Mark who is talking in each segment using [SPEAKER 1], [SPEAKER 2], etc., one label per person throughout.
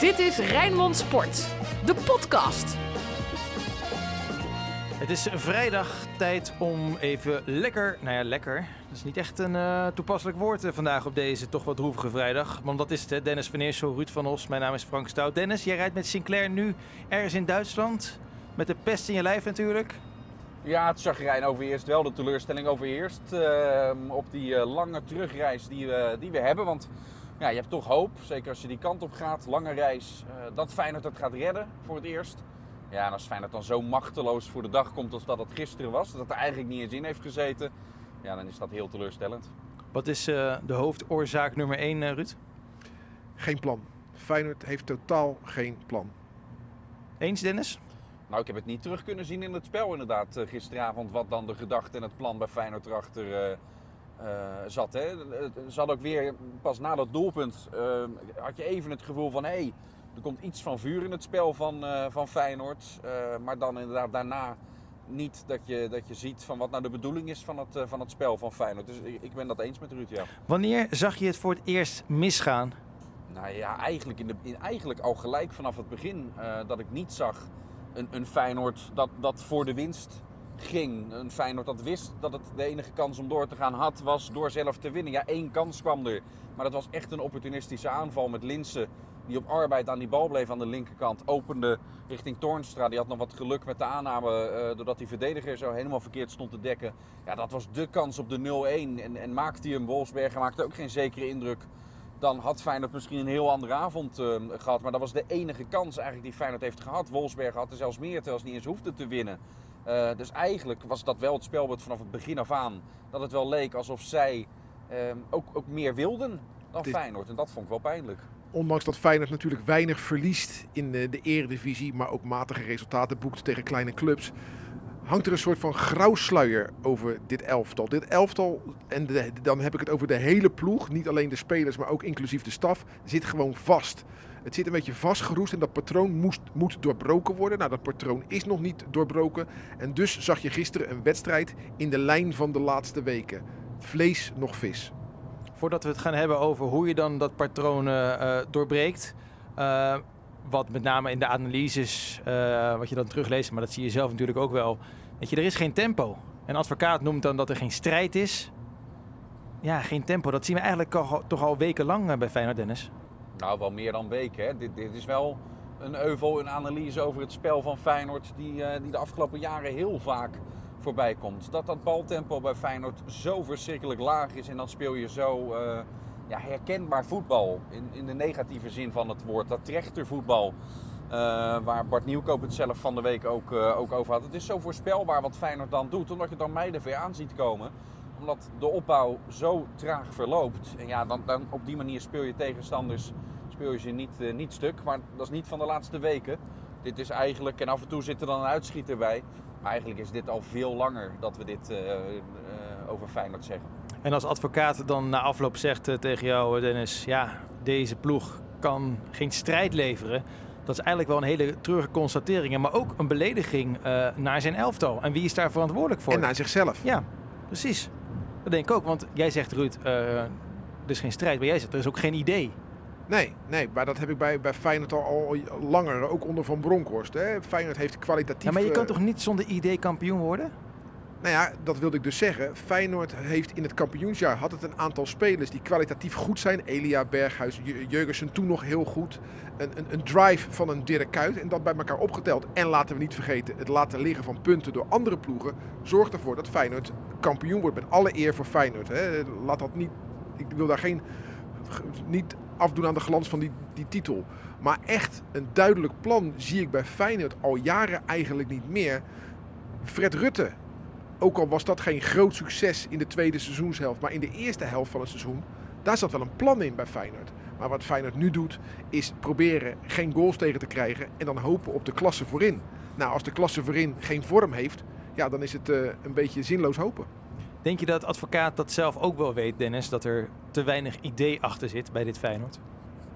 [SPEAKER 1] Dit is Rijnmond Sport, de podcast.
[SPEAKER 2] Het is vrijdag tijd om even lekker, nou ja lekker, dat is niet echt een uh, toepasselijk woord uh, vandaag op deze toch wat droevige vrijdag. Want dat is het, hè? Dennis van Eersel, Ruud van Os, mijn naam is Frank Stout. Dennis, jij rijdt met Sinclair nu ergens in Duitsland, met de pest in je lijf natuurlijk.
[SPEAKER 3] Ja, het chagrijn overheerst wel, de teleurstelling overheerst uh, op die lange terugreis die we, die we hebben. Want ja, je hebt toch hoop, zeker als je die kant op gaat, lange reis, dat Feyenoord het gaat redden voor het eerst. Ja, en als Feyenoord dan zo machteloos voor de dag komt als dat het gisteren was, dat het er eigenlijk niet eens in heeft gezeten, ja, dan is dat heel teleurstellend.
[SPEAKER 2] Wat is uh, de hoofdoorzaak nummer 1, uh, Ruud?
[SPEAKER 4] Geen plan. Feyenoord heeft totaal geen plan.
[SPEAKER 2] Eens, Dennis?
[SPEAKER 3] Nou, ik heb het niet terug kunnen zien in het spel inderdaad gisteravond, wat dan de gedachte en het plan bij Feyenoord erachter zat. Hè. Ze had ook weer, pas na dat doelpunt, had je even het gevoel van... hé, hey, er komt iets van vuur in het spel van, uh, van Feyenoord. Uh, maar dan inderdaad daarna niet dat je, dat je ziet van wat nou de bedoeling is van het, uh, van het spel van Feyenoord. Dus ik, ik ben dat eens met Ruud, ja.
[SPEAKER 2] Wanneer zag je het voor het eerst misgaan?
[SPEAKER 3] Nou ja, eigenlijk, in de, in, eigenlijk al gelijk vanaf het begin dat ik niet zag een, een Feyenoord dat, dat voor de winst ging. Een Feyenoord dat wist dat het de enige kans om door te gaan had, was door zelf te winnen. Ja, één kans kwam er. Maar dat was echt een opportunistische aanval met Linsen die op arbeid aan die bal bleef aan de linkerkant. Opende richting Toornstra. Die had nog wat geluk met de aanname. Uh, doordat die verdediger zo helemaal verkeerd stond te dekken. Ja, dat was de kans op de 0-1. En, en maakte hij hem. Wolfsberger maakte ook geen zekere indruk. Dan had Feyenoord misschien een heel andere avond uh, gehad. Maar dat was de enige kans eigenlijk die Feyenoord heeft gehad. Wolfsberger had er zelfs meer, terwijl ze niet eens hoefde te winnen. Uh, dus eigenlijk was dat wel het spelbeeld vanaf het begin af aan. Dat het wel leek alsof zij ook, ook meer wilden dan Feyenoord. En dat vond ik wel pijnlijk
[SPEAKER 4] ondanks dat Feyenoord natuurlijk weinig verliest in de, de eredivisie, maar ook matige resultaten boekt tegen kleine clubs, hangt er een soort van grauwsluier over dit elftal. Dit elftal, en dan heb ik het over de hele ploeg, niet alleen de spelers, maar ook inclusief de staf, zit gewoon vast. Het zit een beetje vastgeroest en dat patroon moest, moet doorbroken worden. Nou, dat patroon is nog niet doorbroken. En dus zag je gisteren een wedstrijd in de lijn van de laatste weken. Vlees nog vis
[SPEAKER 2] voordat we het gaan hebben over hoe je dan dat patroon uh, doorbreekt. Uh, wat met name in de analyses, wat je dan terugleest, maar dat zie je zelf natuurlijk ook wel. Weet je, er is geen tempo. Een advocaat noemt dan dat er geen strijd is. Ja, geen tempo. Dat zien we eigenlijk toch al wekenlang bij Feyenoord, Dennis.
[SPEAKER 3] Nou, wel meer dan weken. Dit, dit is wel een euvel, een analyse over het spel van Feyenoord... die, die de afgelopen jaren heel vaak voorbij komt. Dat dat baltempo bij Feyenoord zo verschrikkelijk laag is en dan speel je zo ja, herkenbaar voetbal. In, in de negatieve zin van het woord. Dat trechtervoetbal. Uh, waar Bart Nieuwkoop het zelf van de week ook, uh, ook over had. Het is zo voorspelbaar wat Feyenoord dan doet. Omdat je dan meiden weer aan ziet komen. Omdat de opbouw zo traag verloopt. En ja, dan, dan op die manier speel je tegenstanders speel je niet, niet stuk. Maar dat is niet van de laatste weken. Dit is eigenlijk, en af en toe zit er dan een uitschieter bij. Maar eigenlijk is dit al veel langer dat we dit over Feyenoord zeggen.
[SPEAKER 2] En als advocaat dan na afloop zegt uh, tegen jou, Dennis, ja, deze ploeg kan geen strijd leveren. Dat is eigenlijk wel een hele treurige constatering, maar ook een belediging naar zijn elftal. En wie is daar verantwoordelijk voor?
[SPEAKER 4] En naar zichzelf.
[SPEAKER 2] Ja, precies. Dat denk ik ook, want jij zegt Ruud, er is geen strijd, maar jij zegt er is ook geen idee.
[SPEAKER 4] Nee, nee, maar dat heb ik bij, bij Feyenoord al, al langer, ook onder Van Bronckhorst. Hè. Feyenoord heeft kwalitatief...
[SPEAKER 2] Ja, maar je kan toch niet zonder idee kampioen worden?
[SPEAKER 4] Nou ja, dat wilde ik dus zeggen. Feyenoord heeft in het kampioensjaar had het een aantal spelers die kwalitatief goed zijn. Elia, Berghuis, Jurgensen toen nog heel goed. Een, een, een, drive van een Dirk Kuyt en dat bij elkaar opgeteld. En laten we niet vergeten, het laten liggen van punten door andere ploegen... zorgt ervoor dat Feyenoord kampioen wordt. Met alle eer voor Feyenoord. Hè. Laat dat niet... Ik wil daar geen... Niet afdoen aan de glans van die, die titel. Maar echt een duidelijk plan zie ik bij Feyenoord al jaren eigenlijk niet meer. Fred Rutte, ook al was dat geen groot succes in de tweede seizoenshelft, maar in de eerste helft van het seizoen, daar zat wel een plan in bij Feyenoord. Maar wat Feyenoord nu doet, is proberen geen goals tegen te krijgen en dan hopen op de klasse voorin. Nou, als de klasse voorin geen vorm heeft, ja, dan is het uh, een beetje zinloos hopen.
[SPEAKER 2] Denk je dat advocaat dat zelf ook wel weet, Dennis, dat er te weinig idee achter zit bij dit Feyenoord?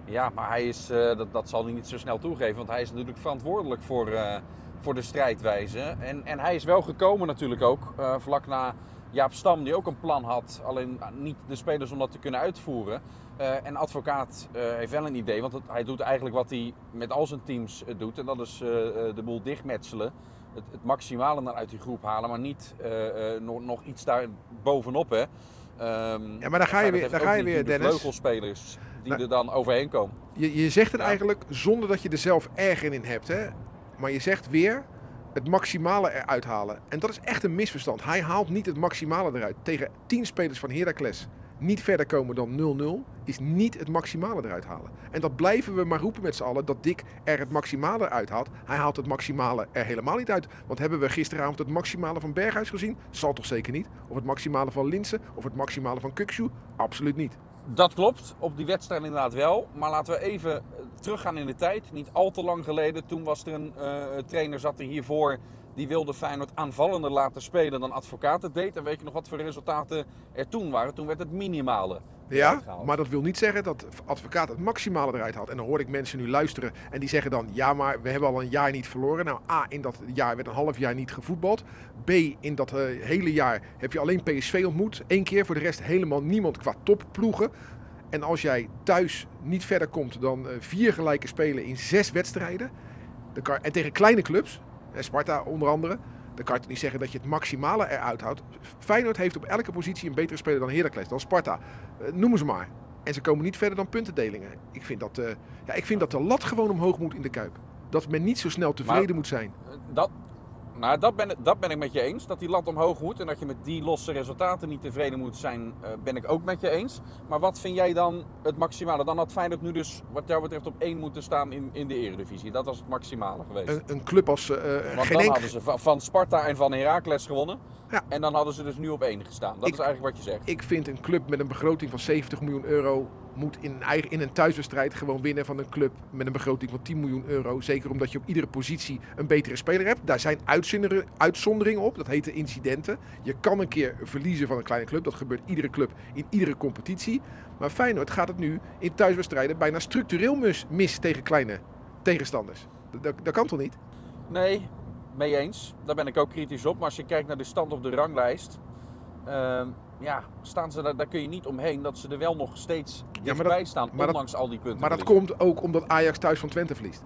[SPEAKER 3] Ja, maar hij is, uh, dat, dat zal hij niet zo snel toegeven, want hij is natuurlijk verantwoordelijk voor, uh, voor de strijdwijze. En, en hij is wel gekomen natuurlijk ook, uh, vlak na Jaap Stam die ook een plan had, alleen niet de spelers om dat te kunnen uitvoeren. Uh, en advocaat uh, heeft wel een idee, want het, hij doet eigenlijk wat hij met al zijn teams doet. En dat is de boel dichtmetselen. Het, het, maximale naar uit die groep halen, maar niet nog, nog, iets daar bovenop. Hè.
[SPEAKER 4] Um, ja, maar dan ga je weer, dan ga je weer
[SPEAKER 3] de
[SPEAKER 4] Dennis.
[SPEAKER 3] vleugelspelers die nou, er dan overheen komen.
[SPEAKER 4] Je, je zegt het ja. eigenlijk zonder dat je er zelf erger in hebt. Hè? Maar je zegt weer het maximale eruit halen. En dat is echt een misverstand. Hij haalt niet het maximale eruit. Tegen 10 spelers van Heracles niet verder komen dan 0-0 is niet het maximale eruit halen. En dat blijven we maar roepen met z'n allen, dat Dick er het maximale eruit haalt. Hij haalt het maximale er helemaal niet uit. Want hebben we gisteravond het maximale van Berghuis gezien? Zal toch zeker niet? Of het maximale van Linsen? Of het maximale van Kukshoe? Absoluut niet.
[SPEAKER 3] Dat klopt, op die wedstrijd inderdaad wel. Maar laten we even teruggaan in de tijd. Niet al te lang geleden, toen was er een uh, trainer, zat er hiervoor die wilde Feyenoord aanvallender laten spelen dan advocaat het deed. En weet je nog wat voor resultaten er toen waren? Toen werd het minimale.
[SPEAKER 4] Ja, maar dat wil niet zeggen dat advocaat het maximale eruit had. En dan hoor ik mensen nu luisteren en die zeggen dan... ja, maar we hebben al een jaar niet verloren. Nou, A, in dat jaar werd een half jaar niet gevoetbald. B, in dat uh, hele jaar heb je alleen PSV ontmoet. Eén keer, voor de rest helemaal niemand qua topploegen. En als jij thuis niet verder komt dan uh, vier gelijke spelen in zes wedstrijden... Kan, en tegen kleine clubs, Sparta onder andere. Dan kan je niet zeggen dat je het maximale eruit houdt. Feyenoord heeft op elke positie een betere speler dan Heracles, dan Sparta. Uh, noemen ze maar. En ze komen niet verder dan puntendelingen. Ik vind dat, uh, ja, ik vind dat de lat gewoon omhoog moet in de Kuip. Dat men niet zo snel tevreden
[SPEAKER 3] maar,
[SPEAKER 4] moet zijn.
[SPEAKER 3] Dat, nou, dat ben, dat ben ik met je eens. Dat die lat omhoog moet. En dat je met die losse resultaten niet tevreden moet zijn, uh, ben ik ook met je eens. Maar wat vind jij dan het maximale? Dan had Feyenoord nu dus wat jou betreft op één moeten staan in, in de eredivisie. Dat was het maximale geweest.
[SPEAKER 4] Een, een club als uh,
[SPEAKER 3] Want
[SPEAKER 4] geen
[SPEAKER 3] dan hadden ze van Sparta en van Heracles gewonnen.
[SPEAKER 4] Ja.
[SPEAKER 3] En dan hadden ze dus nu op één gestaan. Dat
[SPEAKER 4] Ik-
[SPEAKER 3] is eigenlijk wat je zegt.
[SPEAKER 4] Ik vind een club met een begroting van 70 miljoen euro moet in een, eigen, in een thuiswedstrijd gewoon winnen van een club met een begroting van 10 miljoen euro. Zeker omdat je op iedere positie een betere speler hebt. Daar zijn uitzonderingen- op. Dat heten incidenten. Je kan een keer verliezen van een kleine club. Dat gebeurt iedere club in iedere competitie. Maar Feyenoord gaat het nu in thuiswedstrijden bijna structureel mis, tegen kleine tegenstanders. Dat, dat, dat kan toch niet?
[SPEAKER 3] Nee, mee eens. Daar ben ik ook kritisch op. Maar als je kijkt naar de stand op de ranglijst. ehm, ja, staan ze daar, daar kun je niet omheen dat ze er wel nog steeds
[SPEAKER 4] maar
[SPEAKER 3] dichtbij
[SPEAKER 4] dat-
[SPEAKER 3] staan.
[SPEAKER 4] maar dat-
[SPEAKER 3] ondanks al die punten.
[SPEAKER 4] Maar dat komt ook omdat Ajax thuis van Twente verliest.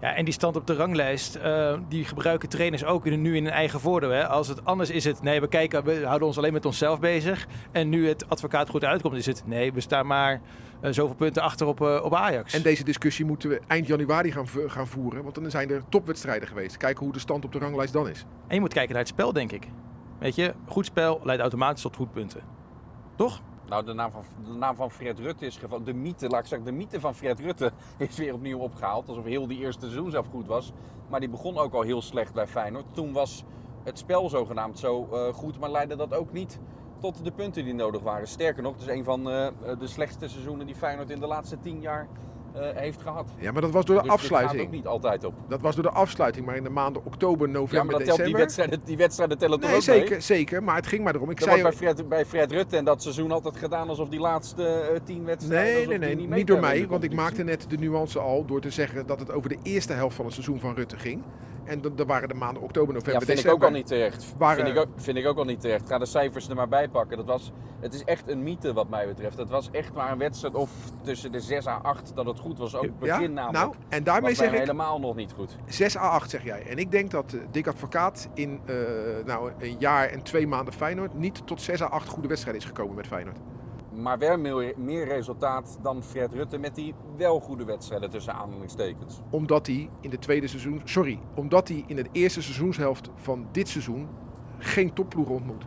[SPEAKER 2] Ja, en die stand op de ranglijst, eh, die gebruiken trainers ook in, nu in hun eigen voordeel. Hè? Als het anders is het, nee, we kijken, we houden ons alleen met onszelf bezig. En nu het advocaat goed uitkomt, is het, nee, we staan maar eh, zoveel punten achter op, eh, op Ajax.
[SPEAKER 4] En deze discussie moeten we eind januari gaan, gaan voeren. Want dan zijn er topwedstrijden geweest. Kijken hoe de stand op de ranglijst dan is.
[SPEAKER 2] En je moet kijken naar het spel, denk ik. Goed spel leidt automatisch tot goed punten. Toch?
[SPEAKER 3] Nou, de naam, van, de naam van Fred Rutte is. De mythe, laat ik zeggen, de mythe van Fred Rutte is weer opnieuw opgehaald. Alsof heel die eerste seizoen zelf goed was. Maar die begon ook al heel slecht bij Feyenoord. Toen was het spel zogenaamd zo eh, goed, maar leidde dat ook niet tot de punten die nodig waren. Sterker nog, het is een van eh, de slechtste seizoenen die Feyenoord in de laatste tien jaar heeft gehad.
[SPEAKER 4] Ja, maar dat was door de
[SPEAKER 3] Dus dit gaat
[SPEAKER 4] afsluiting.
[SPEAKER 3] ook niet altijd op.
[SPEAKER 4] Dat was door de afsluiting. Maar in de maanden oktober,
[SPEAKER 3] Ja,
[SPEAKER 4] november,
[SPEAKER 3] maar dat telt die
[SPEAKER 4] december...
[SPEAKER 3] wedstrijden, die wedstrijden tellen toch
[SPEAKER 4] Nee,
[SPEAKER 3] ook mee?
[SPEAKER 4] zeker, zeker. Maar het ging maar erom. Ik
[SPEAKER 3] Dat
[SPEAKER 4] zei...
[SPEAKER 3] bij Fred, bij Fred Rutte en dat seizoen altijd gedaan alsof die laatste eh, tien wedstrijden...
[SPEAKER 4] Nee, nee, nee,
[SPEAKER 3] niet
[SPEAKER 4] niet, door mij. Want ik maakte net de nuance al door te zeggen dat het over de eerste helft van het seizoen van Rutte ging. En dat dat waren de maanden oktober,
[SPEAKER 3] Ja,
[SPEAKER 4] november,
[SPEAKER 3] vind ik ook al niet terecht.
[SPEAKER 4] Waren-
[SPEAKER 3] Vind, ik ook, vind ik ook al niet terecht. Ga de cijfers er maar bij pakken. Dat was, het is echt een mythe wat mij betreft. Het was echt maar een wedstrijd of tussen de 6 à 8 dat het goed was. Ook het begin
[SPEAKER 4] Ja,
[SPEAKER 3] namelijk.
[SPEAKER 4] nou, en daarmee zeg ik
[SPEAKER 3] helemaal nog niet goed.
[SPEAKER 4] 6 à 8 zeg jij. En ik denk dat eh, Dick Advocaat in eh, nou, een jaar en twee maanden Feyenoord niet tot 6 à 8 goede wedstrijden is gekomen met Feyenoord.
[SPEAKER 3] Maar wel meer, meer resultaat dan Fred Rutte met die wel goede wedstrijden tussen aanhalingstekens.
[SPEAKER 4] Omdat hij in de tweede seizoen, sorry, omdat hij in de eerste seizoenshelft van dit seizoen geen topploeg ontmoet.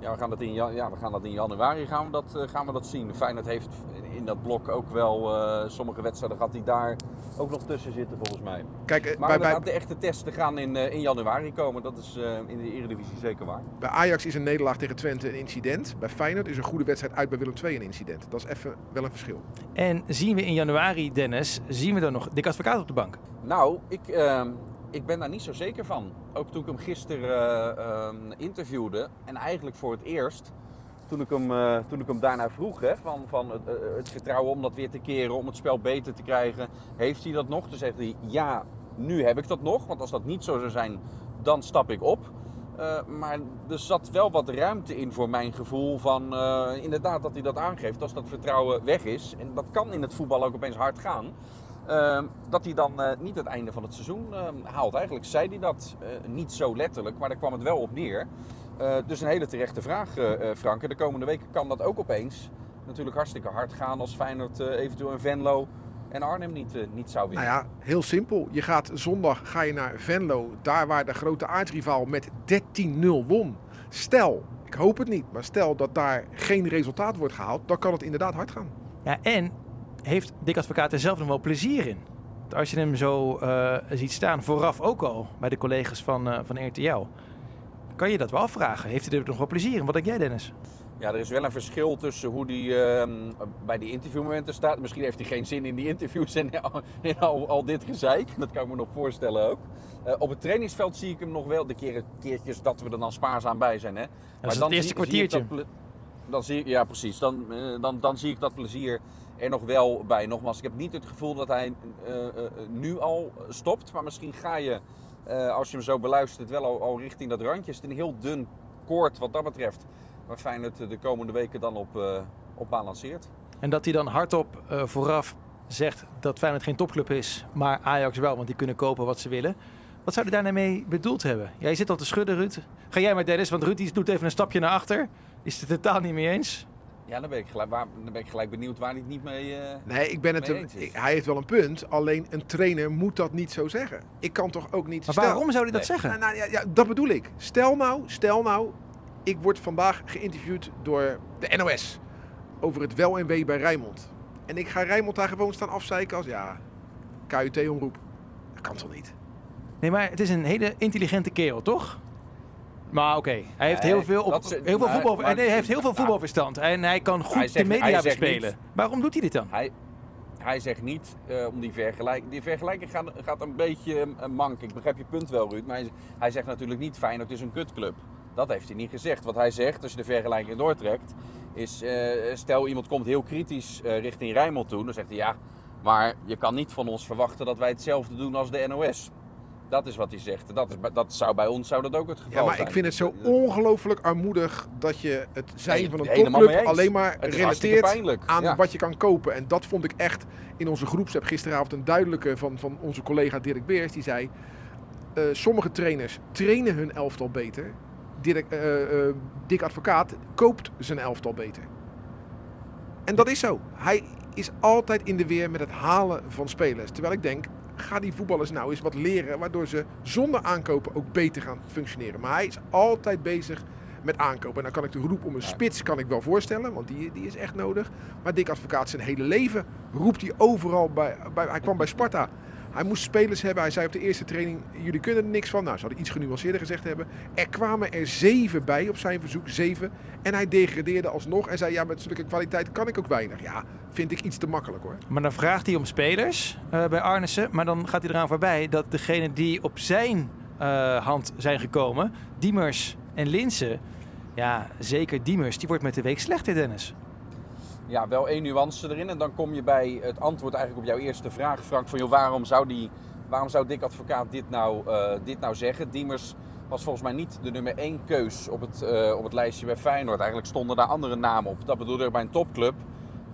[SPEAKER 3] Ja, we gaan dat in, ja, we gaan dat in januari gaan we dat, eh, gaan we dat zien. Feyenoord heeft in dat blok ook wel eh, sommige wedstrijden gehad die daar ook nog tussen zitten volgens mij.
[SPEAKER 4] Kijk, eh,
[SPEAKER 3] Maar
[SPEAKER 4] bij, bij,
[SPEAKER 3] de echte testen gaan in, eh, in januari komen. Dat is eh, in de Eredivisie zeker waar.
[SPEAKER 4] bij Ajax is een nederlaag tegen Twente een incident. Bij Feyenoord is een goede wedstrijd uit bij Willem II een incident. Dat is even wel een verschil.
[SPEAKER 2] En zien we in januari, Dennis, zien we dan nog Dick Advocaat op de bank?
[SPEAKER 3] Nou, ik, ehm, ik ben daar niet zo zeker van. Ook toen ik hem gisteren eh, ehm, interviewde. En eigenlijk voor het eerst, toen ik hem, eh, toen ik hem daarna vroeg, hè, van, van het, eh, het vertrouwen om dat weer te keren, om het spel beter te krijgen. Heeft hij dat nog? Toen zegt hij, ja, nu heb ik dat nog. Want als dat niet zo zou zijn, dan stap ik op. Maar er zat wel wat ruimte in voor mijn gevoel van inderdaad dat hij dat aangeeft als dat vertrouwen weg is. En dat kan in het voetbal ook opeens hard gaan. Eh, dat hij dan eh, niet het einde van het seizoen eh, haalt. Eigenlijk zei hij dat eh, niet zo letterlijk, maar daar kwam het wel op neer. Eh, dus een hele terechte vraag, eh, eh, Frank. En de komende weken kan dat ook opeens natuurlijk hartstikke hard gaan als Feyenoord eh, eventueel in Venlo en Arnhem niet, niet zou winnen.
[SPEAKER 4] Nou ja, heel simpel. Je gaat zondag ga je naar Venlo, daar waar de grote aardsrivaal met 13-0 won. Stel, ik hoop het niet, maar stel dat daar geen resultaat wordt gehaald, dan kan het inderdaad hard gaan.
[SPEAKER 2] Ja, en heeft Dick Advocaat er zelf nog wel plezier in? Als je hem zo eh, ziet staan, vooraf ook al bij de collega's van, eh, van RTL, kan je dat wel afvragen. Heeft hij er nog wel plezier in? Wat denk jij, Dennis?
[SPEAKER 3] Ja, er is wel een verschil tussen hoe hij ehm, bij die interviewmomenten staat. Misschien heeft hij geen zin in die interviews en al, in al, al dit gezeik. Dat kan ik me nog voorstellen ook. Eh, op het trainingsveld zie ik hem nog wel. De keren, keertjes dat we er dan spaarzaam bij zijn. Hè.
[SPEAKER 2] Dat is het eerste
[SPEAKER 3] zie-
[SPEAKER 2] kwartiertje.
[SPEAKER 3] zie dat dan zie ik, ja, precies. Dan, dan, dan zie ik dat plezier er nog wel bij. Nogmaals, ik heb niet het gevoel dat hij eh, eh, nu al stopt. Maar misschien ga je, eh, als je hem zo beluistert, wel al, richting dat randje. Het is een heel dun koord wat dat betreft. Waar Feyenoord de komende weken dan op, eh, op balanceert.
[SPEAKER 2] En dat hij dan hardop eh, vooraf zegt dat Feyenoord geen topclub is, maar Ajax wel, want die kunnen kopen wat ze willen. Wat zou hij daarmee bedoeld hebben? Jij zit al te schudden, Ruud. Ga jij maar, Dennis, want Ruud doet even een stapje naar achter. Is het totaal niet mee eens.
[SPEAKER 3] Ja, dan ben ik gelijk, waar, dan ben ik gelijk benieuwd waar hij het niet mee... eh,
[SPEAKER 4] Nee, ik ben het
[SPEAKER 3] Mee
[SPEAKER 4] hem-
[SPEAKER 3] eens is.
[SPEAKER 4] ik- hij heeft wel een punt, alleen een trainer moet dat niet zo zeggen. Ik kan toch ook niet...
[SPEAKER 2] Maar
[SPEAKER 4] stel-
[SPEAKER 2] waarom zou hij dat
[SPEAKER 3] Nee.
[SPEAKER 2] zeggen?
[SPEAKER 4] Nou, nou, ja, ja, dat bedoel ik. Stel nou, stel nou, ik word vandaag geïnterviewd door de NOS over het wel en wee bij Rijnmond. En ik ga Rijnmond daar gewoon staan afzeiken als, ja, KUT-omroep. Dat kan toch niet?
[SPEAKER 2] Nee, maar het is een hele intelligente kerel, toch? Maar oké, hij heeft heel veel, op, heel veel voetbal,
[SPEAKER 3] maar-
[SPEAKER 2] hij heeft heel veel voetbalverstand en hij kan goed
[SPEAKER 3] Hij zegt-
[SPEAKER 2] de media bespelen.
[SPEAKER 3] niet-
[SPEAKER 2] Waarom doet hij dit dan?
[SPEAKER 3] Hij, hij zegt niet eh, om die vergelijking. Die vergelijking gaat, gaat een beetje eh, mank. Ik begrijp je punt wel, Ruud. Maar hij, hij zegt natuurlijk niet Feyenoord is een kutclub. Dat heeft hij niet gezegd. Wat hij zegt, als je de vergelijking doortrekt, is eh, stel iemand komt heel kritisch richting Rijnmond toe. Dan zegt hij ja, maar je kan niet van ons verwachten dat wij hetzelfde doen als de NOS. Dat is wat hij zegt. Dat, is, bij- dat zou bij ons zou dat ook het geval
[SPEAKER 4] Ja, maar
[SPEAKER 3] zijn.
[SPEAKER 4] ik vind het zo ongelooflijk armoedig dat je het zijn
[SPEAKER 3] Nee,
[SPEAKER 4] van een topclub
[SPEAKER 3] eens.
[SPEAKER 4] alleen maar relateert aan
[SPEAKER 3] Ja.
[SPEAKER 4] wat je kan kopen. En dat vond ik echt in onze groepsapp gisteravond een duidelijke van, van onze collega Dirk Beers. Die zei, eh, sommige trainers trainen hun elftal beter. Dirk, eh, eh, Dick Advocaat koopt zijn elftal beter. En dat is zo. Hij is altijd in de weer met het halen van spelers. Terwijl ik denk, ga die voetballers nou eens wat leren... waardoor ze zonder aankopen ook beter gaan functioneren. Maar hij is altijd bezig met aankopen. En dan kan ik de roep om een spits kan ik wel voorstellen, want die, die is echt nodig. Maar Dick Advocaat zijn hele leven roept hij overal bij, bij... Hij kwam bij Sparta. Hij moest spelers hebben. Hij zei op de eerste training, jullie kunnen er niks van. Nou, ze hadden iets genuanceerder gezegd hebben. Er kwamen er zeven bij op zijn verzoek, zeven. En hij degradeerde alsnog en zei, ja, met zulke kwaliteit kan ik ook weinig. Ja, vind ik iets te makkelijk hoor.
[SPEAKER 2] Maar dan vraagt hij om spelers eh, bij Arnissen. Maar dan gaat hij eraan voorbij dat degene die op zijn eh, hand zijn gekomen, Diemers en Linsen. Ja, zeker Diemers, die wordt met de week slechter, Dennis.
[SPEAKER 3] Ja, wel één nuance erin. En dan kom je bij het antwoord eigenlijk op jouw eerste vraag, Frank. Van, joh, waarom, zou die, waarom zou Dick Advocaat dit nou, eh, dit nou zeggen? Diemers was volgens mij niet de nummer één keus op het, eh, op het lijstje bij Feyenoord. Eigenlijk stonden daar andere namen op. Dat bedoelde ik bij een topclub.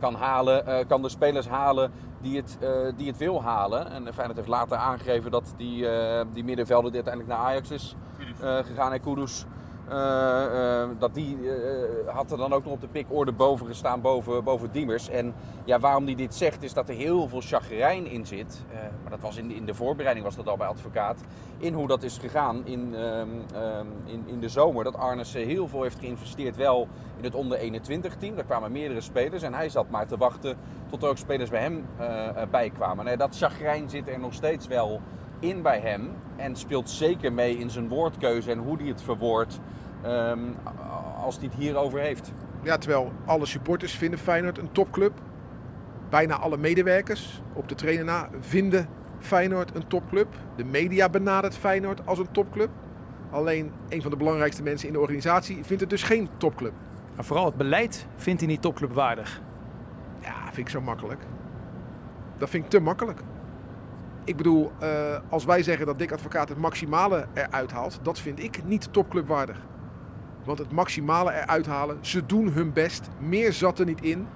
[SPEAKER 3] Kan, halen, eh, kan de spelers halen die het, die het wil halen. En Feyenoord heeft later aangegeven dat die, die middenvelder die uiteindelijk naar Ajax is gegaan. En Kudus. Eh, eh, dat die eh, had er dan ook nog op de pikorde boven gestaan, boven, boven Diemers. En ja, waarom hij dit zegt, is dat er heel veel chagrijn in zit. Eh, maar dat was in, in de voorbereiding was dat al bij advocaat. In hoe dat is gegaan in, ehm, ehm, in, in de zomer. Dat Arnes eh, heel veel heeft geïnvesteerd wel in het onder 21 team. Daar kwamen meerdere spelers en hij zat maar te wachten tot er ook spelers bij hem eh, eh, bij kwamen. Nee, dat chagrijn zit er nog steeds wel in bij hem. En speelt zeker mee in zijn woordkeuze en hoe hij het verwoordt. ehm, als hij het hierover heeft.
[SPEAKER 4] Ja, terwijl alle supporters vinden Feyenoord een topclub. Bijna alle medewerkers op de trainer na vinden Feyenoord een topclub. De media benadert Feyenoord als een topclub. Alleen een van de belangrijkste mensen in de organisatie vindt het dus geen topclub.
[SPEAKER 2] Maar vooral het beleid vindt hij niet topclubwaardig.
[SPEAKER 4] Ja, vind ik zo makkelijk. Dat vind ik te makkelijk. Ik bedoel, eh, als wij zeggen dat Dick Advocaat het maximale eruit haalt, dat vind ik niet topclubwaardig. Want het maximale eruit halen, ze doen hun best. Meer zat er niet in.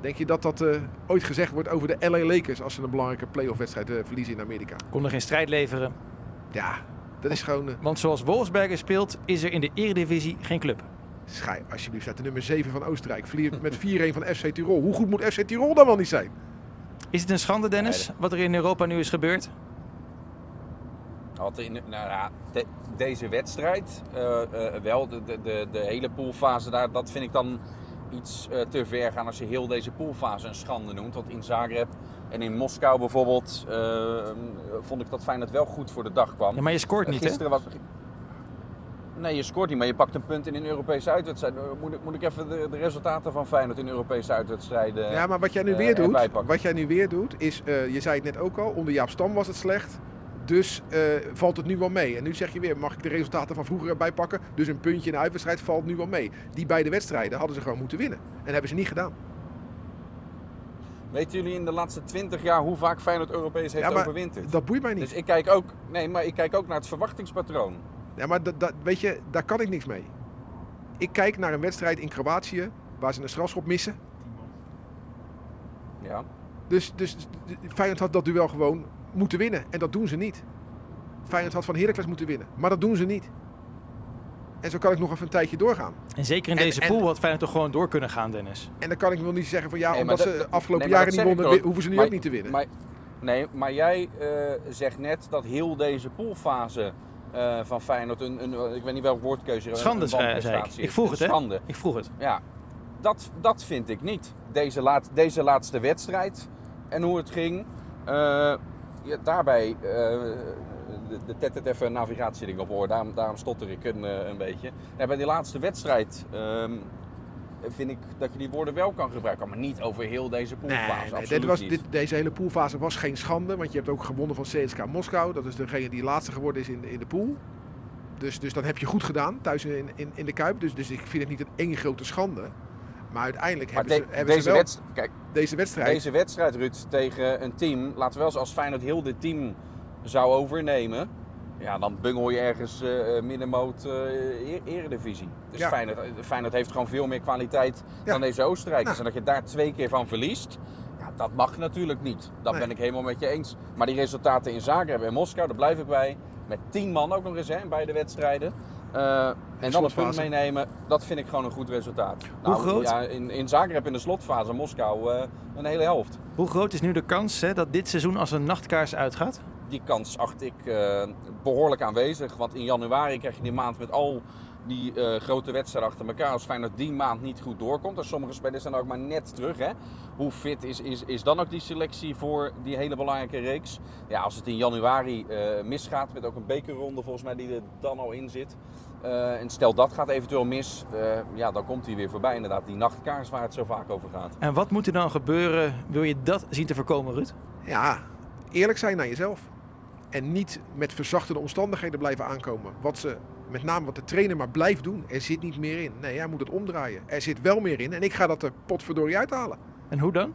[SPEAKER 4] Denk je dat dat eh, ooit gezegd wordt over de LA Lakers als ze een belangrijke playoff wedstrijd eh, verliezen in Amerika?
[SPEAKER 2] Konden geen strijd leveren.
[SPEAKER 4] Ja, dat is gewoon...
[SPEAKER 2] Want zoals Wolfsberger speelt, is er in de Eredivisie geen club.
[SPEAKER 4] schij alsjeblieft uit de nummer 7 van Oostenrijk. Verliert met 4-1 van FC Tirol. Hoe goed moet FC Tirol dan wel niet zijn?
[SPEAKER 2] Is het een schande, Dennis, wat er in Europa nu is gebeurd?
[SPEAKER 3] Had in, nou ja, de- deze wedstrijd eh, eh, wel, de, de, de, hele poolfase daar, dat vind ik dan iets eh, te ver gaan als je heel deze poolfase een schande noemt. Want in Zagreb en in Moskou bijvoorbeeld vond ik dat Feyenoord wel goed voor de dag kwam.
[SPEAKER 2] Ja, maar je scoort niet, hè?
[SPEAKER 3] Nee, je scoort niet, maar je pakt een punt in een Europese uitwedstrijd. Eh, Moet ik, moet ik even de, de resultaten van Feyenoord in Europese uitwedstrijden...
[SPEAKER 4] Ja, maar wat jij nu
[SPEAKER 3] eh,
[SPEAKER 4] weer doet,
[SPEAKER 3] erbij pakken?
[SPEAKER 4] wat jij nu weer doet, is, eh, je zei het net ook al, onder Jaap Stam was het slecht. Dus eh, valt het nu wel mee. En nu zeg je weer, mag ik de resultaten van vroeger erbij pakken? Dus een puntje in de uitwedstrijd valt nu wel mee. Die beide wedstrijden hadden ze gewoon moeten winnen. En hebben ze niet gedaan.
[SPEAKER 3] Weten jullie in de laatste 20 jaar hoe vaak Feyenoord Europees heeft
[SPEAKER 4] Ja, maar
[SPEAKER 3] overwinterd?
[SPEAKER 4] Dat boeit mij niet.
[SPEAKER 3] Dus ik kijk ook, nee, maar ik kijk ook naar het verwachtingspatroon.
[SPEAKER 4] Ja, maar dat, dat, weet je, daar kan ik niks mee. Ik kijk naar een wedstrijd in Kroatië waar ze een strafschop missen.
[SPEAKER 3] Ja.
[SPEAKER 4] Dus, dus Feyenoord had dat duel gewoon moeten winnen. En dat doen ze niet. Feyenoord had van Heracles moeten winnen. Maar dat doen ze niet. En zo kan ik nog even een tijdje doorgaan.
[SPEAKER 2] En zeker in
[SPEAKER 4] En-
[SPEAKER 2] deze
[SPEAKER 4] en-
[SPEAKER 2] pool had Feyenoord toch gewoon door kunnen gaan, Dennis.
[SPEAKER 4] En dan kan ik wel niet zeggen van ja,
[SPEAKER 3] Nee,
[SPEAKER 4] omdat
[SPEAKER 3] dat-
[SPEAKER 4] ze de afgelopen
[SPEAKER 3] nee,
[SPEAKER 4] jaren niet wonnen,
[SPEAKER 3] ook.
[SPEAKER 4] hoeven ze nu
[SPEAKER 3] Maar-
[SPEAKER 4] ook niet te winnen.
[SPEAKER 3] Maar, nee, maar jij eh, zegt net dat heel deze poolfase eh, van Feyenoord een, een, ik weet niet welk woordkeuze,
[SPEAKER 2] Schande, zei, ik. Ik vroeg het, hè?
[SPEAKER 3] Schande.
[SPEAKER 2] Ik vroeg het.
[SPEAKER 3] Ja, dat, dat vind ik niet. Deze, laat, deze laatste wedstrijd en hoe het ging. eh, ja, daarbij, eh, de, tet even navigatieding op hoor, daarom, daarom stotter ik een, een beetje. Ja, bij die laatste wedstrijd ehm, vind ik dat je die woorden wel kan gebruiken, maar niet over heel deze poolfase.
[SPEAKER 4] Nee, dit was, dit, deze hele poolfase was geen schande. Want je hebt ook gewonnen van CSK Moskou. Dat is degene die laatste geworden is in, in de pool. Dus, dus dat heb je goed gedaan thuis in, in, in de Kuip. Dus, dus ik vind het niet een één grote schande. Maar uiteindelijk
[SPEAKER 3] Maar
[SPEAKER 4] hebben,
[SPEAKER 3] de-
[SPEAKER 4] ze, hebben
[SPEAKER 3] deze,
[SPEAKER 4] ze wel
[SPEAKER 3] wedst- kijk,
[SPEAKER 4] deze wedstrijd.
[SPEAKER 3] deze wedstrijd, Ruud, tegen een team, laten we wel eens als Feyenoord heel dit team zou overnemen, ja, dan bungel je ergens eh middenmoot eh, e- eredivisie. Dus
[SPEAKER 4] Ja.
[SPEAKER 3] Feyenoord, Feyenoord heeft gewoon veel meer kwaliteit
[SPEAKER 4] Ja.
[SPEAKER 3] dan deze Oostenrijkers.
[SPEAKER 4] Nou.
[SPEAKER 3] En dat je daar twee keer van verliest, ja, dat mag natuurlijk niet. Dat
[SPEAKER 4] Nee.
[SPEAKER 3] ben ik helemaal met je eens. Maar die resultaten in Zagreb en Moskou, daar blijf ik bij. Met tien man ook nog eens hè, in beide wedstrijden. En dan een punt meenemen, dat vind ik gewoon een goed resultaat.
[SPEAKER 2] Hoe groot?
[SPEAKER 3] Ja, in, in Zagreb in de slotfase, Moskou, een hele helft.
[SPEAKER 2] Hoe groot is nu de kans hè, dat dit seizoen als een nachtkaars uitgaat?
[SPEAKER 3] Die kans acht ik eh, behoorlijk aanwezig. Want in januari krijg je die maand met al die eh, grote wedstrijden achter elkaar. Als Feyenoord die maand niet goed doorkomt. En sommige spelers zijn ook maar net terug. Hè? Hoe fit is, is, is dan ook die selectie voor die hele belangrijke reeks? Ja, als het in januari eh, misgaat. Met ook een bekerronde volgens mij die er dan al in zit. eh, en stel dat gaat eventueel mis. eh, ja, dan komt hij weer voorbij. Inderdaad, die nachtkaars waar het zo vaak over gaat.
[SPEAKER 2] En wat moet er dan gebeuren, wil je dat zien te voorkomen, Ruud?
[SPEAKER 4] Ja, eerlijk zijn naar jezelf. En niet met verzachtende omstandigheden blijven aankomen. Wat ze, met name wat de trainer maar blijft doen. Er zit niet meer in. Nee, hij moet het omdraaien. Er zit wel meer in. En ik ga dat er potverdorie uithalen.
[SPEAKER 2] En hoe dan?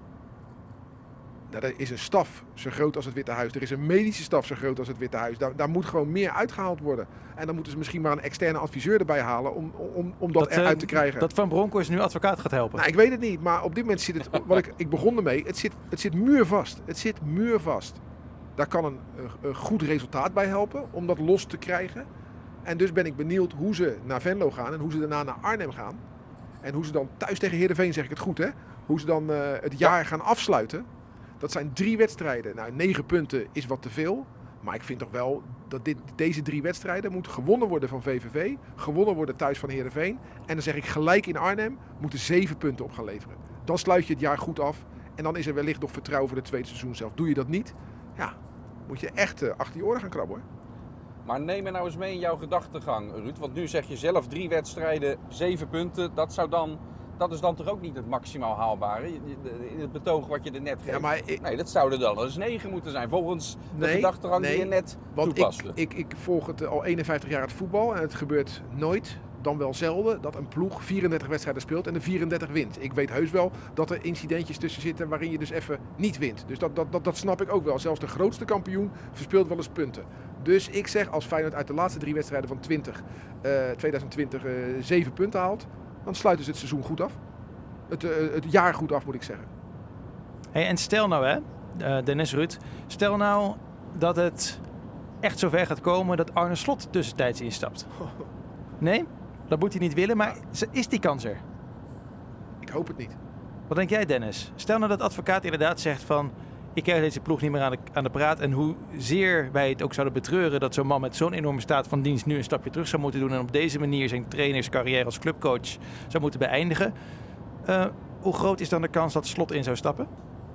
[SPEAKER 4] Nou, er is een staf zo groot als het Witte Huis. Er is een medische staf zo groot als het Witte Huis. Daar, daar moet gewoon meer uitgehaald worden. En dan moeten ze misschien maar een externe adviseur erbij halen om, om, om dat,
[SPEAKER 2] eh,
[SPEAKER 4] eruit te krijgen.
[SPEAKER 2] Dat Van Bronckhorst nu advocaat gaat helpen.
[SPEAKER 4] Nou, ik weet het niet, maar op dit moment zit het, wat ik, ik begon ermee, het zit, het zit muurvast. Het zit muurvast. Daar kan een, een, een goed resultaat bij helpen om dat los te krijgen. En dus ben ik benieuwd hoe ze naar Venlo gaan en hoe ze daarna naar Arnhem gaan. En hoe ze dan thuis tegen Heerenveen, zeg ik het goed hè, hoe ze dan eh, het jaar gaan afsluiten. Dat zijn drie wedstrijden. Nou, negen punten is wat te veel. Maar ik vind toch wel dat dit, deze drie wedstrijden moeten gewonnen worden van VVV. Gewonnen worden thuis van Heerenveen. En dan zeg ik gelijk in Arnhem moeten zeven punten op gaan leveren. Dan sluit je het jaar goed af. En dan is er wellicht nog vertrouwen voor het tweede seizoen zelf. Doe je dat niet, ja, moet je echt eh, achter je oren gaan krabben hoor.
[SPEAKER 3] Maar neem me nou eens mee in jouw gedachtegang, Ruud. Want nu zeg je zelf drie wedstrijden, zeven punten. Dat, zou dan, dat is dan toch ook niet het maximaal haalbare? In het betoog wat je er net geeft.
[SPEAKER 4] Ja, maar ik-
[SPEAKER 3] Nee, dat zouden dan eens negen moeten zijn. Volgens de
[SPEAKER 4] Nee,
[SPEAKER 3] gedachtegang die je net
[SPEAKER 4] Want ik,
[SPEAKER 3] toepaste.
[SPEAKER 4] ik, ik volg het eh, al 51 jaar het voetbal en het gebeurt nooit dan wel zelden dat een ploeg 34 wedstrijden speelt en de 34 wint. Ik weet heus wel dat er incidentjes tussen zitten waarin je dus even niet wint. Dus dat, dat, dat, dat snap ik ook wel. Zelfs de grootste kampioen verspeelt wel eens punten. Dus ik zeg als Feyenoord uit de laatste drie wedstrijden van 20, eh, 2020 eh, zeven punten haalt, dan sluiten ze het seizoen goed af. Het, eh, het jaar goed af moet ik zeggen.
[SPEAKER 2] Hey, en stel nou, hè, eh, Dennis Ruud, stel nou dat het echt zover gaat komen dat Arne Slot tussentijds instapt. Nee? Dat moet hij niet willen, maar is die kans er?
[SPEAKER 4] Ik hoop het niet.
[SPEAKER 2] Wat denk jij, Dennis? Stel nou dat de advocaat inderdaad zegt van... ik krijg deze ploeg niet meer aan de, aan de praat... en hoezeer wij het ook zouden betreuren... dat zo'n man met zo'n enorme staat van dienst... nu een stapje terug zou moeten doen... en op deze manier zijn trainerscarrière als clubcoach zou moeten beëindigen. Uh, hoe groot is dan de kans dat Slot in zou stappen?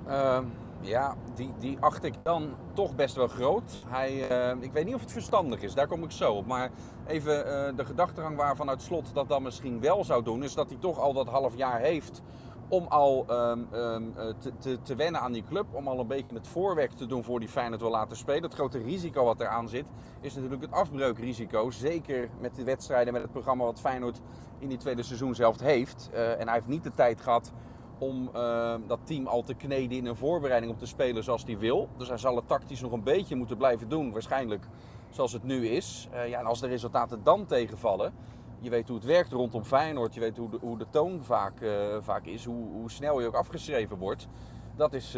[SPEAKER 3] Uh, ja, die, die acht ik dan toch best wel groot. Hij, uh, ik weet niet of het verstandig is, daar kom ik zo op. Maar even uh, de gedachtegang waarvan het slot dat dan misschien wel zou doen... is dat hij toch al dat half jaar heeft om al um, um, te, te, te, wennen aan die club. Om al een beetje het voorwerk te doen voor die Feyenoord wil laten spelen. Het grote risico wat eraan zit is natuurlijk het afbreukrisico. Zeker met de wedstrijden, met het programma wat Feyenoord in die tweede seizoenshelft heeft. Uh, en hij heeft niet de tijd gehad om uh, dat team al te kneden in een voorbereiding om te spelen zoals hij wil. Dus hij zal het tactisch nog een beetje moeten blijven doen, waarschijnlijk zoals het nu is. Uh, ja, en als de resultaten dan tegenvallen, je weet hoe het werkt rondom Feyenoord, je weet hoe de, hoe de toon vaak, uh, vaak is, hoe, hoe, snel je ook afgeschreven wordt. Dat is,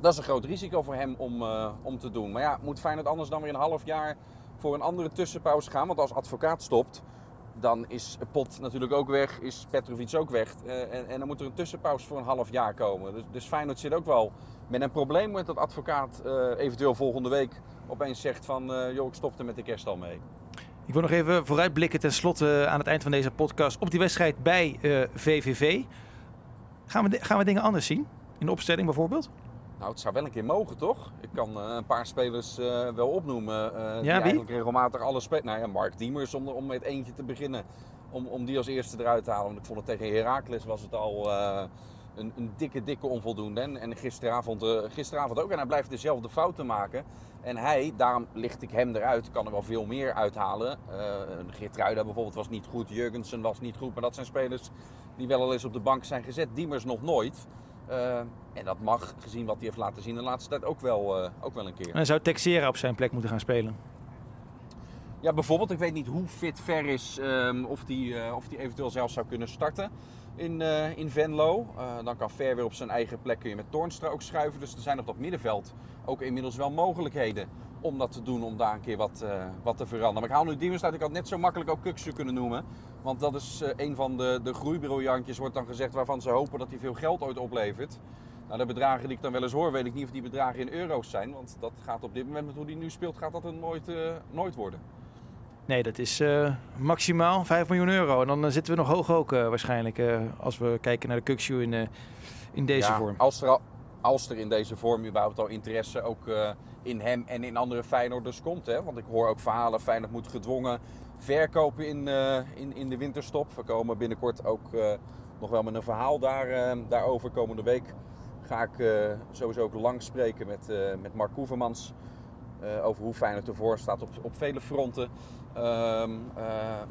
[SPEAKER 3] dat is een groot risico voor hem om, om te doen. Maar ja, moet Feyenoord anders dan weer een half jaar voor een andere tussenpauze gaan? Want als advocaat stopt, dan is Pot natuurlijk ook weg, is Petrovic ook weg. Uh, en, en, dan moet er een tussenpauze voor een half jaar komen. Dus, dus Feyenoord zit ook wel met een probleem met dat advocaat uh, eventueel volgende week opeens zegt van... Uh, joh, ik stop er met de kerst al mee.
[SPEAKER 2] Ik wil nog even vooruitblikken ten slotte aan het eind van deze podcast op die wedstrijd bij VVV. Gaan we, gaan we dingen anders zien? In de opstelling bijvoorbeeld?
[SPEAKER 3] Nou, het zou wel een keer mogen, toch? Ik kan uh, een paar spelers uh, wel opnoemen. Uh,
[SPEAKER 2] ja,
[SPEAKER 3] die
[SPEAKER 2] wie?
[SPEAKER 3] eigenlijk regelmatig alle spelen. Nou ja, Mark Diemers om, om met eentje te beginnen. Om, om die als eerste eruit te halen. Want ik vond het tegen Heracles was het al een, een, dikke, dikke onvoldoende. En, en gisteravond, gisteravond ook. En hij blijft dezelfde fouten maken. En hij, daarom licht ik hem eruit, kan er wel veel meer uithalen. Geertruida bijvoorbeeld was niet goed. Jurgensen was niet goed. Maar dat zijn spelers die wel al eens op de bank zijn gezet. Diemers nog nooit. Uh, en dat mag, gezien wat hij heeft laten zien de laatste tijd, ook wel, uh, ook wel een keer.
[SPEAKER 2] En zou Texera op zijn plek moeten gaan spelen?
[SPEAKER 3] Ja, bijvoorbeeld. Ik weet niet hoe fit Ver is, um, of die, uh, of die eventueel zelf zou kunnen starten in, in Venlo. dan kan Ver weer op zijn eigen plek kun je met Toornstra ook schuiven. Dus er zijn op dat middenveld ook inmiddels wel mogelijkheden om dat te doen, om daar een keer wat, wat te veranderen. Maar ik haal nu Diemers uit, ik had net zo makkelijk ook Kuksu kunnen noemen. Want dat is uh, een van de, de groeibriljantjes, wordt dan gezegd, waarvan ze hopen dat hij veel geld ooit oplevert. Nou, de bedragen die ik dan wel eens hoor, weet ik niet of die bedragen in euro's zijn. Want dat gaat op dit moment, met hoe die nu speelt, gaat dat er nooit, uh, nooit worden.
[SPEAKER 2] Nee, dat is maximaal 5 miljoen euro. En dan zitten we nog hoog ook waarschijnlijk, als we kijken naar de Kukshoe in, in deze
[SPEAKER 3] ja,
[SPEAKER 2] vorm.
[SPEAKER 3] Als er, al, als er in deze vorm überhaupt al interesse ook in hem en in andere Feyenoorders komt. Hè? Want ik hoor ook verhalen, Feyenoord moet gedwongen verkopen in, uh, in, in de winterstop. We komen binnenkort ook uh, nog wel met een verhaal daar, daarover. Komende week ga ik sowieso ook lang spreken met, met Mark Koevermans. over hoe Feyenoord ervoor staat op, op vele fronten. Um,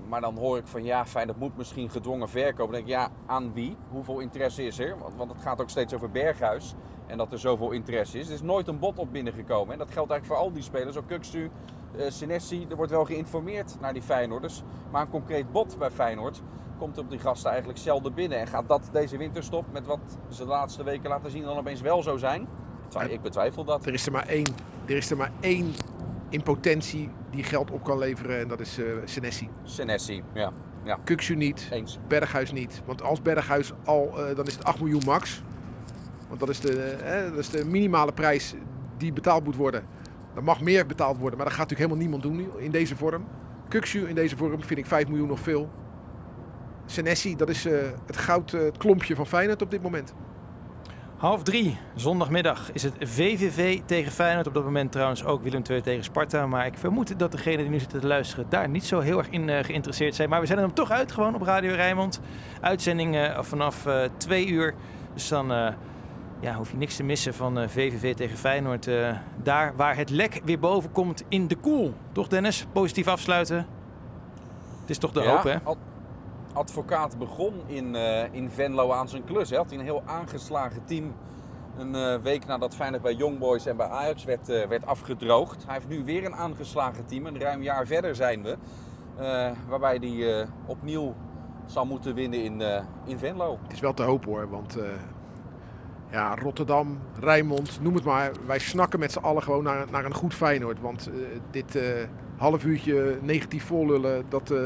[SPEAKER 3] maar dan hoor ik van ja, Feyenoord moet misschien gedwongen verkopen. Dan denk ik ja, aan wie? Hoeveel interesse is er? Want, want het gaat ook steeds over Berghuis. En dat er zoveel interesse is. Er is nooit een bod op binnengekomen. En dat geldt eigenlijk voor al die spelers. Ook Kukstu, uh, Senesi, er wordt wel geïnformeerd naar die Feyenoorders. Maar een concreet bod bij Feyenoord komt op die gasten eigenlijk zelden binnen. En gaat dat deze winterstop met wat ze de laatste weken laten zien dan opeens wel zo zijn? Ik betwijfel dat.
[SPEAKER 4] Er is er maar één, er is er maar één in potentie die geld op kan leveren en dat is uh, Senesi.
[SPEAKER 3] Senesi, ja. ja.
[SPEAKER 4] Kuksu niet,
[SPEAKER 3] Eens.
[SPEAKER 4] Berghuis niet. Want als Berghuis al, uh, dan is het 8 miljoen max. Want dat is, de, eh, dat is de minimale prijs die betaald moet worden. Er mag meer betaald worden, maar dat gaat natuurlijk helemaal niemand doen in deze vorm. Kuksu in deze vorm vind ik 5 miljoen nog veel. Senesi, dat is uh, het goud, uh, het klompje van Feyenoord op dit moment.
[SPEAKER 2] Half drie, zondagmiddag, is het VVV tegen Feyenoord. Op dat moment trouwens ook Willem II tegen Sparta. Maar ik vermoed dat degenen die nu zitten te luisteren daar niet zo heel erg in uh, geïnteresseerd zijn. Maar we zijn er toch uit gewoon op Radio Rijnmond. Uitzending vanaf twee uur. Dus dan ja, hoef je niks te missen van uh, VVV tegen Feyenoord. Uh, daar waar het lek weer boven komt in de koel. Toch Dennis? Positief afsluiten? Het is toch de
[SPEAKER 3] Ja,
[SPEAKER 2] hoop, hè?
[SPEAKER 3] ad- advocaat begon in, eh, in Venlo aan zijn klus. Hij had een heel aangeslagen team. Een eh, week nadat Feyenoord bij Young Boys en bij Ajax werd, eh, werd afgedroogd. Hij heeft nu weer een aangeslagen team. Een ruim jaar verder zijn we. Eh, waarbij hij eh, opnieuw zal moeten winnen in, eh, in Venlo.
[SPEAKER 4] Het is wel te hopen hoor, want eh, ja, Rotterdam, Rijnmond, noem het maar. Wij snakken met z'n allen gewoon naar, naar een goed Feyenoord. Want eh, dit eh, half uurtje negatief vollullen, dat eh,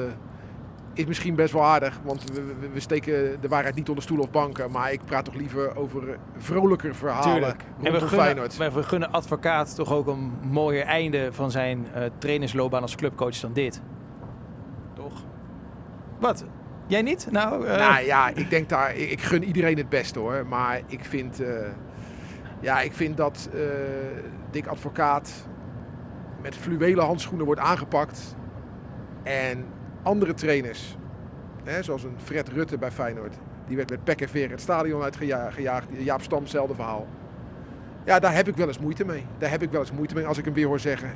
[SPEAKER 4] is misschien best wel aardig. Want we, we, we steken de waarheid niet onder stoel of banken. Maar ik praat toch liever over vrolijker verhalen
[SPEAKER 2] Tuurlijk. En we
[SPEAKER 4] rondom
[SPEAKER 2] gunnen,
[SPEAKER 4] Feyenoord.
[SPEAKER 2] maar we gunnen advocaat toch ook een mooier einde van zijn trainersloopbaan als clubcoach dan dit. Toch? Wat? Jij niet? Nou, eh,
[SPEAKER 4] Nou ja, ik denk daar, ik, gun iedereen het beste hoor. Maar ik vind, eh, ja, ik vind dat eh Dick Advocaat met fluwelen handschoenen wordt aangepakt. En andere trainers, hè, zoals een Fred Rutte bij Feyenoord, die werd met pek en veer het stadion uitgejaagd. Jaap Stam, hetzelfde verhaal. Ja, daar heb ik wel eens moeite mee. Daar heb ik wel eens moeite mee als ik hem weer hoor zeggen.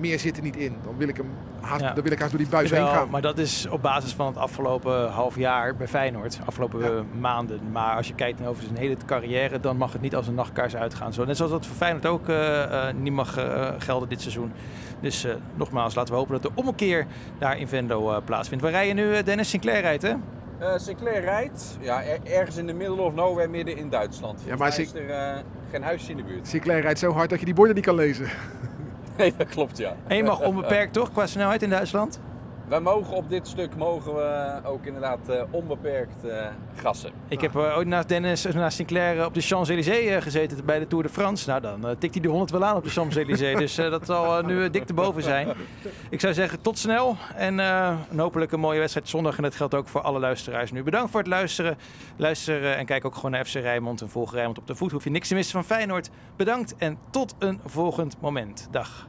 [SPEAKER 4] Meer zit er niet in. Dan wil ik hem haast,
[SPEAKER 2] Ja.
[SPEAKER 4] dan wil ik haast door die buis heen gaan.
[SPEAKER 2] maar dat is op basis van het afgelopen half jaar bij Feyenoord. Afgelopen
[SPEAKER 4] Ja.
[SPEAKER 2] maanden. Maar als je kijkt naar over zijn hele carrière, dan mag het niet als een nachtkaars uitgaan. Zo, net zoals dat voor Feyenoord ook eh, eh, niet mag eh, gelden dit seizoen. Dus eh, nogmaals, laten we hopen dat de ommekeer daar in Vendo eh, plaatsvindt. Waar rijden nu eh, Dennis Sinclair rijdt, hè?
[SPEAKER 3] Eh, Sinclair rijdt ja, er- ergens in de middle of nowhere midden in Duitsland.
[SPEAKER 4] Ja, maar
[SPEAKER 3] is er eh, geen huisje in de buurt.
[SPEAKER 4] Sinclair rijdt zo hard dat je die borden niet kan lezen.
[SPEAKER 3] Nee, dat klopt ja.
[SPEAKER 2] En je mag onbeperkt toch qua snelheid in Duitsland?
[SPEAKER 3] Wij mogen op dit stuk mogen we ook inderdaad eh, onbeperkt eh, gassen.
[SPEAKER 2] Ik heb eh, ooit naast Dennis, naast Sinclair op de Champs-Élysées gezeten bij de Tour de France. Nou, dan tikt hij de 100 wel aan op de Champs-Élysées. dus dat zal nu dik te boven zijn. Ik zou zeggen, tot snel. En hopelijk een mooie wedstrijd zondag. En dat geldt ook voor alle luisteraars nu. Bedankt voor het luisteren. Luister en kijk ook gewoon naar FC Rijnmond. En volg Rijnmond op de voet. Hoef je niks te missen van Feyenoord. Bedankt en tot een volgend moment. Dag.